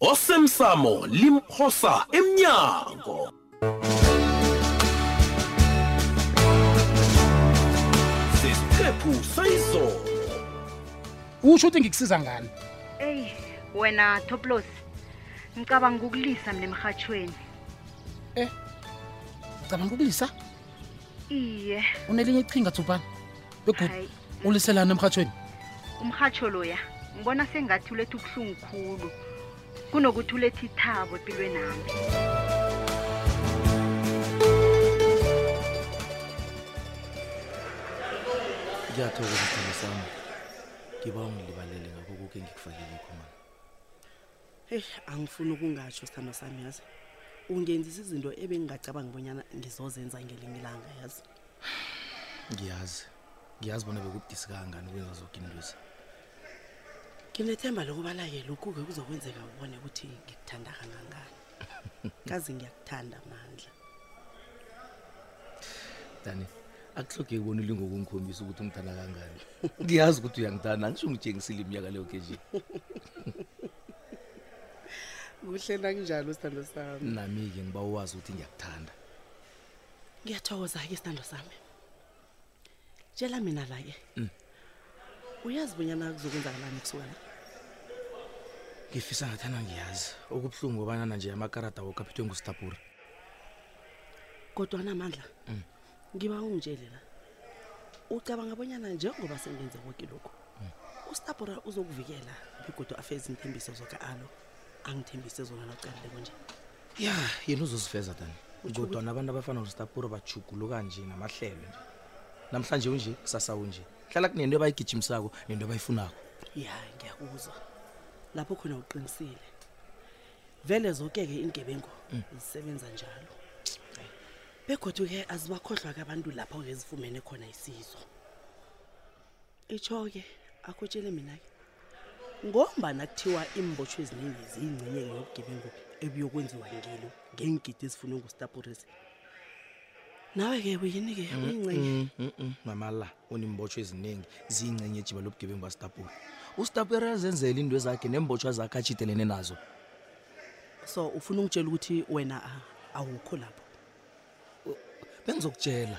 osemsamo limphosa emnyango sesiqephu sayizolo usho ukuthi ngikusiza ngani eyi wena toplos ngicabanga ukulisa mina emhatshweni eh cabanga ukulisa iye unelinye iqhinga thupana begodu uliselani emhatshweni umhatsho loya ngibona sengathi uletha ubuhlungu khulu kunokuthi uletha ithabo empilweni nami ngiyathokoza sithando sami ngiba ungilibalele ngakho kuke ngikufakele khona heyi angifuni ukungatsho sithando sami yazi ungenzisa izinto ebengingacabangi bonyana ngizozenza ngelinye ilanga yazi ngiyazi ngiyazi bona bekubudisi kangani ukwenza zoke intwezi nginethemba lokubala-ke lokhu-ke kuzokwenzeka ubone ukuthi ngikuthanda kangangani kazi ngiyakuthanda mandla dani akuhlogeki bona ulinga ukungikhombisa ukuthi ungithanda kangani ngiyazi ukuthi uyangithanda angisho ngitshengisile iminyaka leyo ke nje kuhle nakunjalo sithando sami nami-ke ngiba uwazi ukuthi ngiyakuthanda ngiyathokoza-ke sithando sami tshela mina la-ke mm. uyazi bonyana kuzokwenzakalani kusuka la ngifisa ngathana ngiyazi okubuhlungu ngobanana nje amakarada woke aphethwe ngusitapura kodwa namandla mm. ngiba ungitshele la ucabanga bonyana njengoba sengenze koke lokhu mm. usitapura uzokuvikela begodwa afeza inthembiso zoka-alo angithembise zona naqalile konje ya yena uzoziveza tani kodwana abantu abafana nostapuro bajuguluka nje namahlelo nje namhlanje unje kusasa unje hlala kunento ebayigijimisako nento ebayifunako ya ngiyakuzwa lapho khona uqinisile vele zoke-ke iingebengu mm. zisebenza njalo begodwa-ke azibakhohlwa-ke abantu lapho-ke zifumene khona isizo itsho-ke akhutshele mina-ke ngombana kuthiwa iimbotshwa eziningi ziyingcenyeke yobugebengu ebuyokwenziwa ngilo ngeengidi ezifunwe ngustapuresi nawe-ke uyini-ke uyingcenye Mm, mm, mm, mama la unimbotshwa eziningi ziyingcenye ejiba lobugebengu kastapura ustapura azenzela into zakhe neembotshwa zakhe atshidelene nazo so ufuna ungitshela ukuthi wena a- awukho lapho bengizokutshela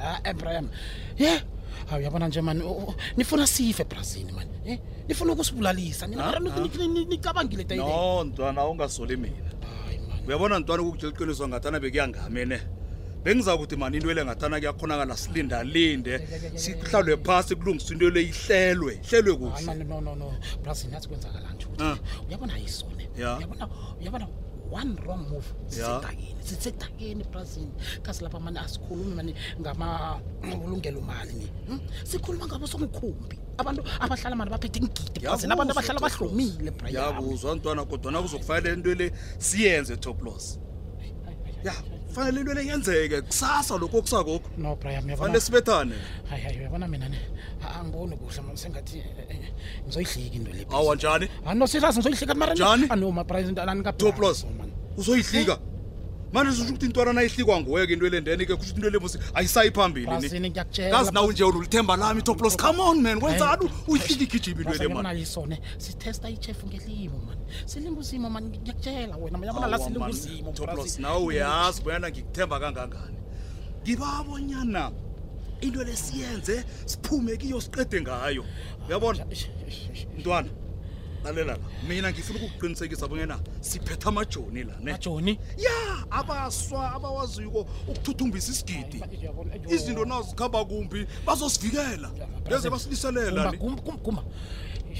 Ah, Abraham. Yeah. Hawu yabona nje mani u- u- nifuna sife eplazini mani. Eh? Nifuna ukusibulalisa. Nina Ah, ah. nicabangile tayile. no ntwana ungasoli mina Hayi mani. uyabona ntwana ukutshela iqiniso ngathana bekuyangamene bengiza kuthi mani into ele ngathana kuyakhonakala silindalinde sihlalwe phasi kulungiswa into ele ihlelwe ihlelwe Hayi kuhle mani no no no. Plazini yathi kwenzakalani nje Ah. ukuthi. Uyabona ayisone. Yeah. Uyabona uyabona one wrong move sisedakeni sisedakeni eplazini kazi lapha mane asikhulumi mane ngamalungelo mali ni hmm? sikhuluma ngabo somkhumbi abantu abahlala mani baphethe ngigidi eplazini abantu abahlala bahlomile yabuzwa ntwana kodwana kuzokufanele into le siyenze top loss ya fanele into leyenzeke kusasa lokho kusakokho no brian fanele sibethane hayi hayi uyabona mina ne angiboni kuhle sengathi ngizoyihlika into le awa njani ano serious ngizoyihlika mara njani ano ma price ntalani ka toplos uzoyihlika manje sisho ukuthi intwana nayihlikwa nguwe ke into elendeni ke kusho into lemusi ayisayi phambili ni kazi nawe nje ulithemba lami toplos come on man kwenzani uyihlika igijima into le manje isone sitesta ichef ngelimo man silinguzimo man ngiyakutshela wena yabona la silinguzimo toplos nawe uyazi bonyana ngikuthemba kangangani ngibabonyana into lesiyenze siphume kiyo siqede ngayo uyabona mntwana lalela la mina ngifuna ukukuqinisekisa bonyana siphetha amajoni la ne majoni ya abaswa abawaziko ukuthuthumbisa isigidi izinto nazo zikhamba kumbi bazosivikela ngeze basiliselela kumba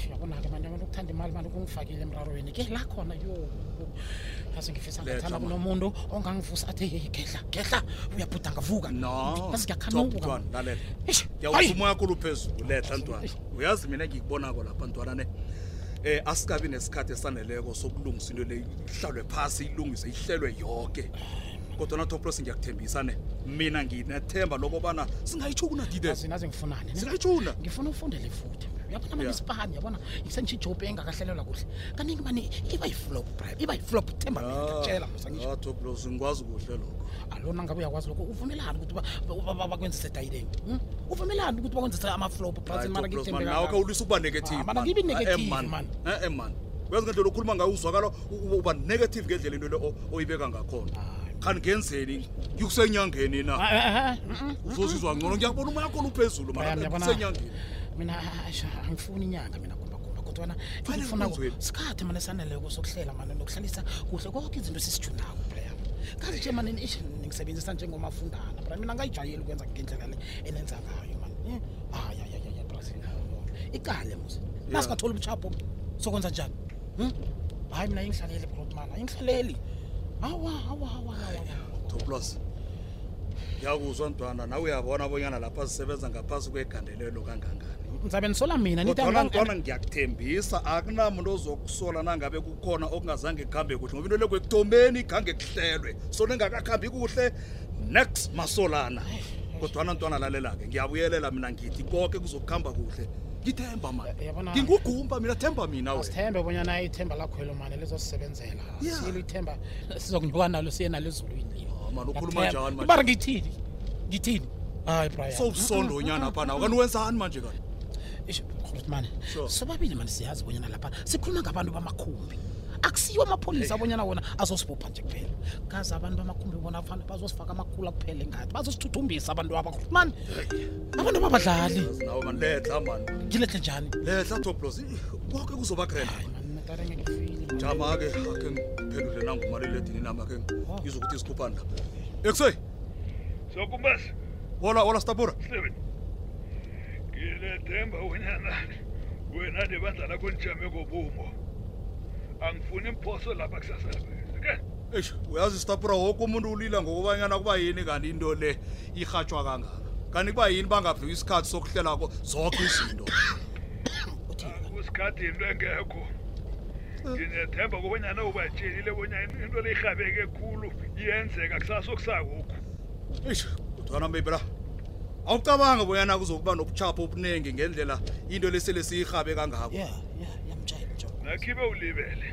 yabona-ke manje abantu ukuthanda imali mali kungifakile emrarweni ke la khona yo yazi ngifisa ngathana kunomuntu ongangivusa athi yeyigedla ngehla uyabhuda ngavuka no Yazi ngiyakhanuka. Stop, ntwana lalela Eish, hayi. ngiyawuza umoya kulu phezulu letha ntwana uyazi mina ngikubonako lapha ntwana ne eh asikabi nesikhathi esaneleko sokulungisa into le ihlalwe phasi ilungiswe ihlelwe yoke kodwa na toplos ngiyakuthembisa ne mina nginethemba lokobana singayitshuna dide Yazi naze ngifunane ne? singayitshuna ngifuna ufundele futhi uyabona manje Yeah. isipani yabona isentshijobhi engakahlelelwa kuhle kaningi mani iba yiflop bra iba yiflop themba mina ngiyakutshela ngiyakuthanda ngisho Ah, top blows ngikwazi kuhle lokho. alona ngabe uyakwazi lokho uvumelani ukuthi ba- ba- ba- bakwenzise dayileni Hmm? uvumelani ukuthi bakwenzise amaflop Hayi, brazil mara Top Blows, man, ngithembe nawe khawulisa ukuba negative. Ah, mana man. ngibi Eh, eh, negative, man. man. Eh, eh, man. Uyazi ngendlela okhuluma ngayo uzwakala u- u- uba negative ngendlela into le o- oyibeka ngakhona. Hayi. Kanti ngenzeni? Ngikusenyangeni na. Ah, Uzozizwa ngcono ngiyakubona umoya wakho uphezulu Yabona, mara. Kusenyangeni. mina asha angifuni inyanga mina kodwana Fanele engifunako kwenziweni. sikhathi mane saneleko sokuhlela mane nokuhlalisa kuhle koke izinto esisijunako brayam kazi nje mane ish ngisebenzisa njengomafundana bra mina ngayijwayeli ukwenza ngendlela le enenza ngayo mane Eh, hayi hayi hayi, hayi bra iqale musi nasingathola ubuchapho sokwenza njani Hmm? hayi mina ingihlaleli brotman ayingihlaleli awa awa awa awa, awa toplos yakuzwa ntwana nawe uyabona bonyana lapha sisebenza ngaphasi kwegandelelo kangangani ngizabe nisola mina nithi kodwana angibang- ntwana ngiyakuthembisa akunamuntu ozokusola nangabe kukhona okungazange kuhambe kuhle ngoba into le kwekuthomeni khange kuhlelwe so ningakakhambi kuhle next masolana kodwana ntwana lalela-ke ngiyabuyelela mina ngithi konke kuzokuhamba kuhle ngithemba mani yabona- ngingugumba mina themba mina we asithembe bonyana ithemba lakhwelo mane lizosisebenzela Yeah. silo ithemba sizokunyuka nalo siye nalo ezulwini Ah, mani ukhuluma Yathemba. njani manje ibara ngithini ngithini hayi brian so usondo nyana phana kanti wenzani manje kanti Eish, Robert mani Sure. sobabili mani siyazi bonyana lapha sikhuluma ngabantu bamakhumbi akusiwo amapholisa bonyana wona azosibhubha nje kuphela kazi abantu bamakhumbi bona fana bazosifaka amakhula kuphela engathi bazosithuthumbisa abantu aba Robert mani abantu babadlali nawe mani letha mani ngilehle njani letha toplos konke kuzoba grand jama-ke akhe ngiphendule nangumalilethini nami akhe ngizwa ukuthi sikhuphani la ekuse sokumbas wola wola stapura seven ngilethemba unyana wena nebandla lakho nijame kobumo angifuni imphoso lapha kusasa okay eish uyazi stapura woke umuntu ulila ngokubanyana kuba yini kanti into le irhatshwa kangaka kanti kuba yini bangaphiwa isikhathi sokuhlelako zonke izinto usikhathi yinto engekho nginethemba kobonyana ubatshelile bonyana into leyirhabeke khulu iyenzeka kusasa okusakokhu eish kodwana mebela awucabanga bonyana kuzokuba nobuchapho obuningi ngendlela into lesele siyirhabe kangako ya ya yamjaya mjaya nakhibe ulibele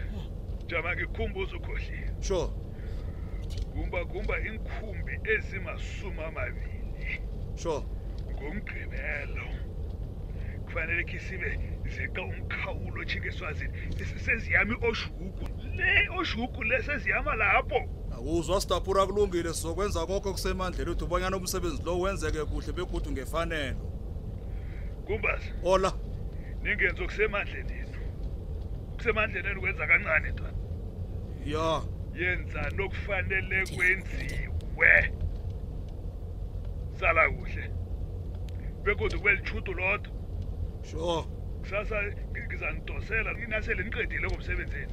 jama ngikhumbuza ukhohliwe sure gumba gumba inkhumbi ezimasumi amabili sure ngomgqibelo kufanele khisibe zeqa umkhawulo ojhinga eswazini seziyami oshugu le oshugu le seziyama lapho awuzwa sidabhura kulungile sizokwenza konke okusemandleni uthi ubonyana umsebenzi lo wenzeke kuhle begudu ngefanelo kumbazi ola ningenzi okusemandleni yenu kusemandleni enu kwenza kancane ntwana ya yenza nokufanele kwenziwe sala kuhle begodu kube litjhudu lodwa sure kusasa ngizanidosela ninasele niqedile komsebenzini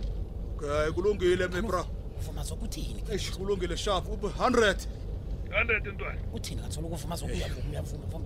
okay kulungile mebra uvuma zokuthini eish kulungile sharp ube 100 100 ntwana uthini kanti solo kuvuma zokuya vuma uyavuma vuma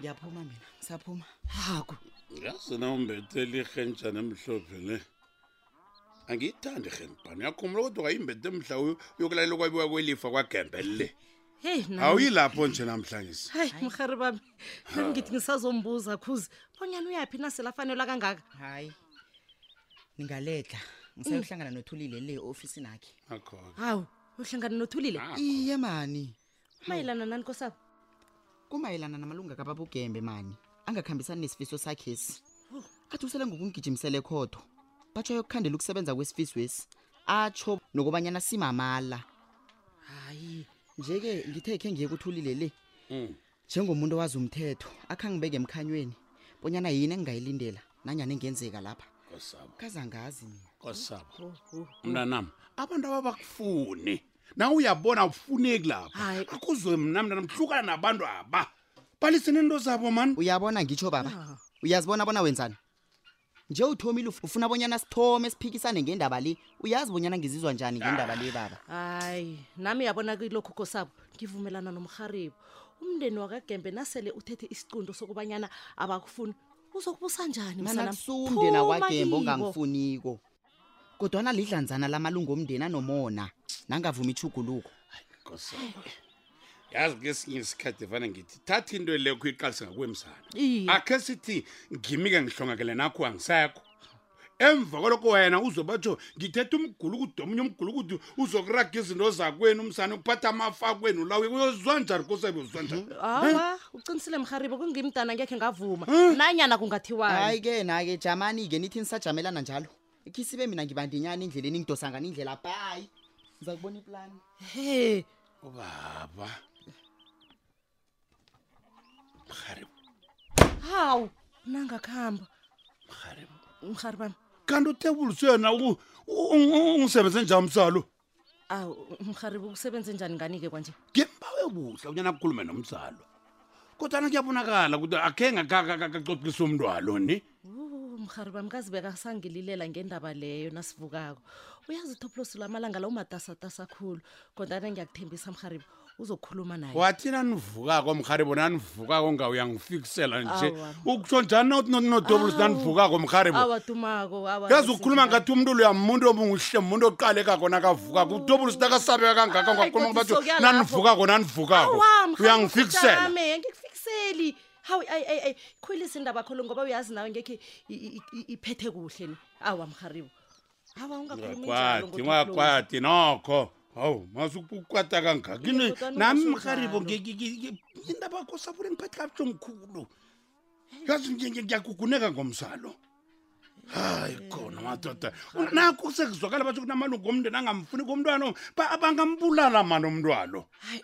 ngiyaphuma mina ngisaphuma haku yazi na umbethela irhentshana emhlophe le angiyithandi irhentbhana uyakhumbula kodwa wayimbethe mhla uyo- uyokulalela ukwabiwa kwelifa kwagembele le heyi awuyilapho nje namhlanje hayi mrhari bami nangithi ngisazombuza khuze bonyana uyaphi nasele afanelwa kangaka hayi ningaledla ngisayohlangana nothulile le ofisini akhe akho-ke hawu uhlangana nothulile iye mani mayelana nani kosabo kumayelana namalunga kababugembe mani angakhambisani nesifiso sakhesi athi usele ngokungigijimisela ekhodo batsho yokukhandela ukusebenza kwesifiswesi atsho nokubanyana simamala hayi nje-ke ngithe khe ngiye kuthulile le Mm. njengomuntu owazi umthetho akhangibeke emkhanyweni bonyana yini engingayilindela nanyani engenzeka lapha kosabo kazangazi mina kosabo mntanam abantu ababakufuni nawe uyabona awufuneki lapha Hayi. akuzwe mna mntana mhlukana nabantu aba balise nento zabo mani uyabona ngitsho baba Ah. uyazibona bona wenzani nje uthomile uf- ufuna bonyana sithome siphikisane ngendaba le uyazi bonyana ngizizwa njani ngendaba le baba hayi nami yabona kilokhu kosabo ngivumelana nomrharibo umndeni wakagembe nasele uthethe isiqundo sokubanyana abakufuni uzokubusa njani mana msanami? kusumndeni Phuma akwagembe kibo. ongangifuniko kodwana lidlanzana lamalungu omndeni anomona nangavuma ichuguluko yazi ngesinye isikhathi vane ngithi thatha into elekho iqalise ngakwemsana akhe sithi ngimike ngihlongakele nakho angisekho emva kwaloko wena uzobatsho ngithetha umgulukudu omunye umgulukudu uzokuraga izinto zakwenu umsane ukuphatha amafa kwenu lawe uyozwa njani kosebe uzwa njani awa uqinisile mharibo kungimdana ngekhe ngavuma nanyana kungathiwani hayi ke nake jamani-ke nithi nisajamelana njalo ikhisibe mina ngibandinyana endleleni ngidosa ngani indlela bayi ngiza kubona iplani he ubaba mrharibo hawu nangakuhamba mrharibo mrharibami kanti utebulusi yena u- u- u- ungisebenze njani msalo awu mrharibo kusebenze njani ngani-ke kwanje ngembawe kuhle unyana akhulume nomzalo kodwana kuyabonakala ukuthi akhe ngakacociswa umntwalo ni mrhariba mkazi bekasangililela ngendaba leyo nasivukako uyazi uthoplosi lwamalanga la umatasatasa khulu kodwana ngiyakuthembisa mrhariba uzokhuluma naye wathi nanivukako mrharibo nanivukako nga uyangifikisela nje ukusho njani nawuthi notinodobulusi nanivukako mrharibo yazi ukukhuluma ngathi umuntu loya muntu omunguhle muntu oqalekako nakavukako udobulusi nakasabeka kangaka ungakhuluma ngathi nanivukako nanivukako uyangifikisela hawu ayi ayi ayi khulisa indaba kholo ngoba uyazi nawe ngekhe i- i- i- iphethe kuhle ni awa mharibo hawa ungakhulumi njalo ungakwati ngoDr. ungakwati nokho hawu masukukwata kangaka Iye, Ini- kodwana nami ungasho mharibo njalo. ngi- ngi- ngi- ngi- indaba yakho sabule ngiphathi kabuhlungu khulu yazi ngi- ngi- ngiyaguguneka ngomsalo hayi khona madoda nakho sekuzwakala bathi kunamalungu omndeni angamfuni komntwana ba- abangambulala mani umntwalo hayi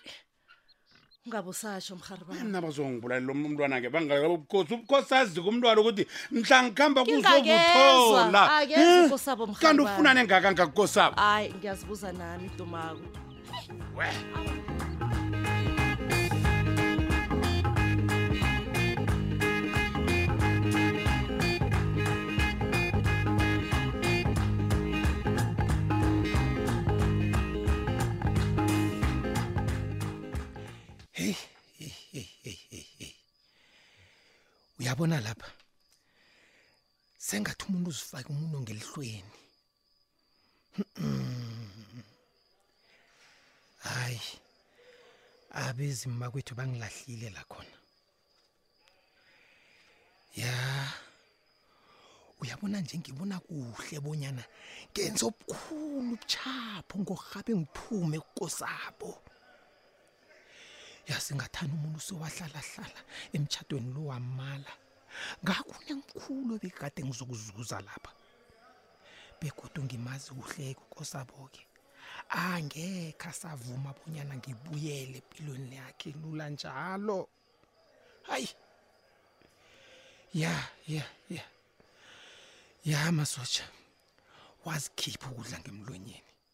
ungabe usasho mharibana mina bazongibulalela omnye umntwana ke bangaka ubukhosi ubukhosi azi kumntwana ukuthi mhla ngikhamba kuzokuthola akenzi Eh, kosabo kanti mharibana ufunani engaka ngakukosabo hayi ngiyazibuza nami dumako Hey, hey, hey, hey, hey, hey. Uyabona lapha. Sengathi umuntu uzifaka umuntu ngelihlweni. hayi abezimu bakwethu bangilahlile la khona ya uyabona nje ngibona kuhle bonyana ngenza obukhulu ubuchapho ngorhabe ngiphume kukosabo yasingathani umuntu sowahlalahlala emtshatweni lo wamala ngakunye mkhulu ebekade ngizokuzuza lapha begodu ngimazi kuhleke ukosabo-ke angekhe asavuma bonyana ngibuyele empilweni yakhe lula njalo hayi ya ya ya ya masotsha wazikhipha ukudla ngemlonyeni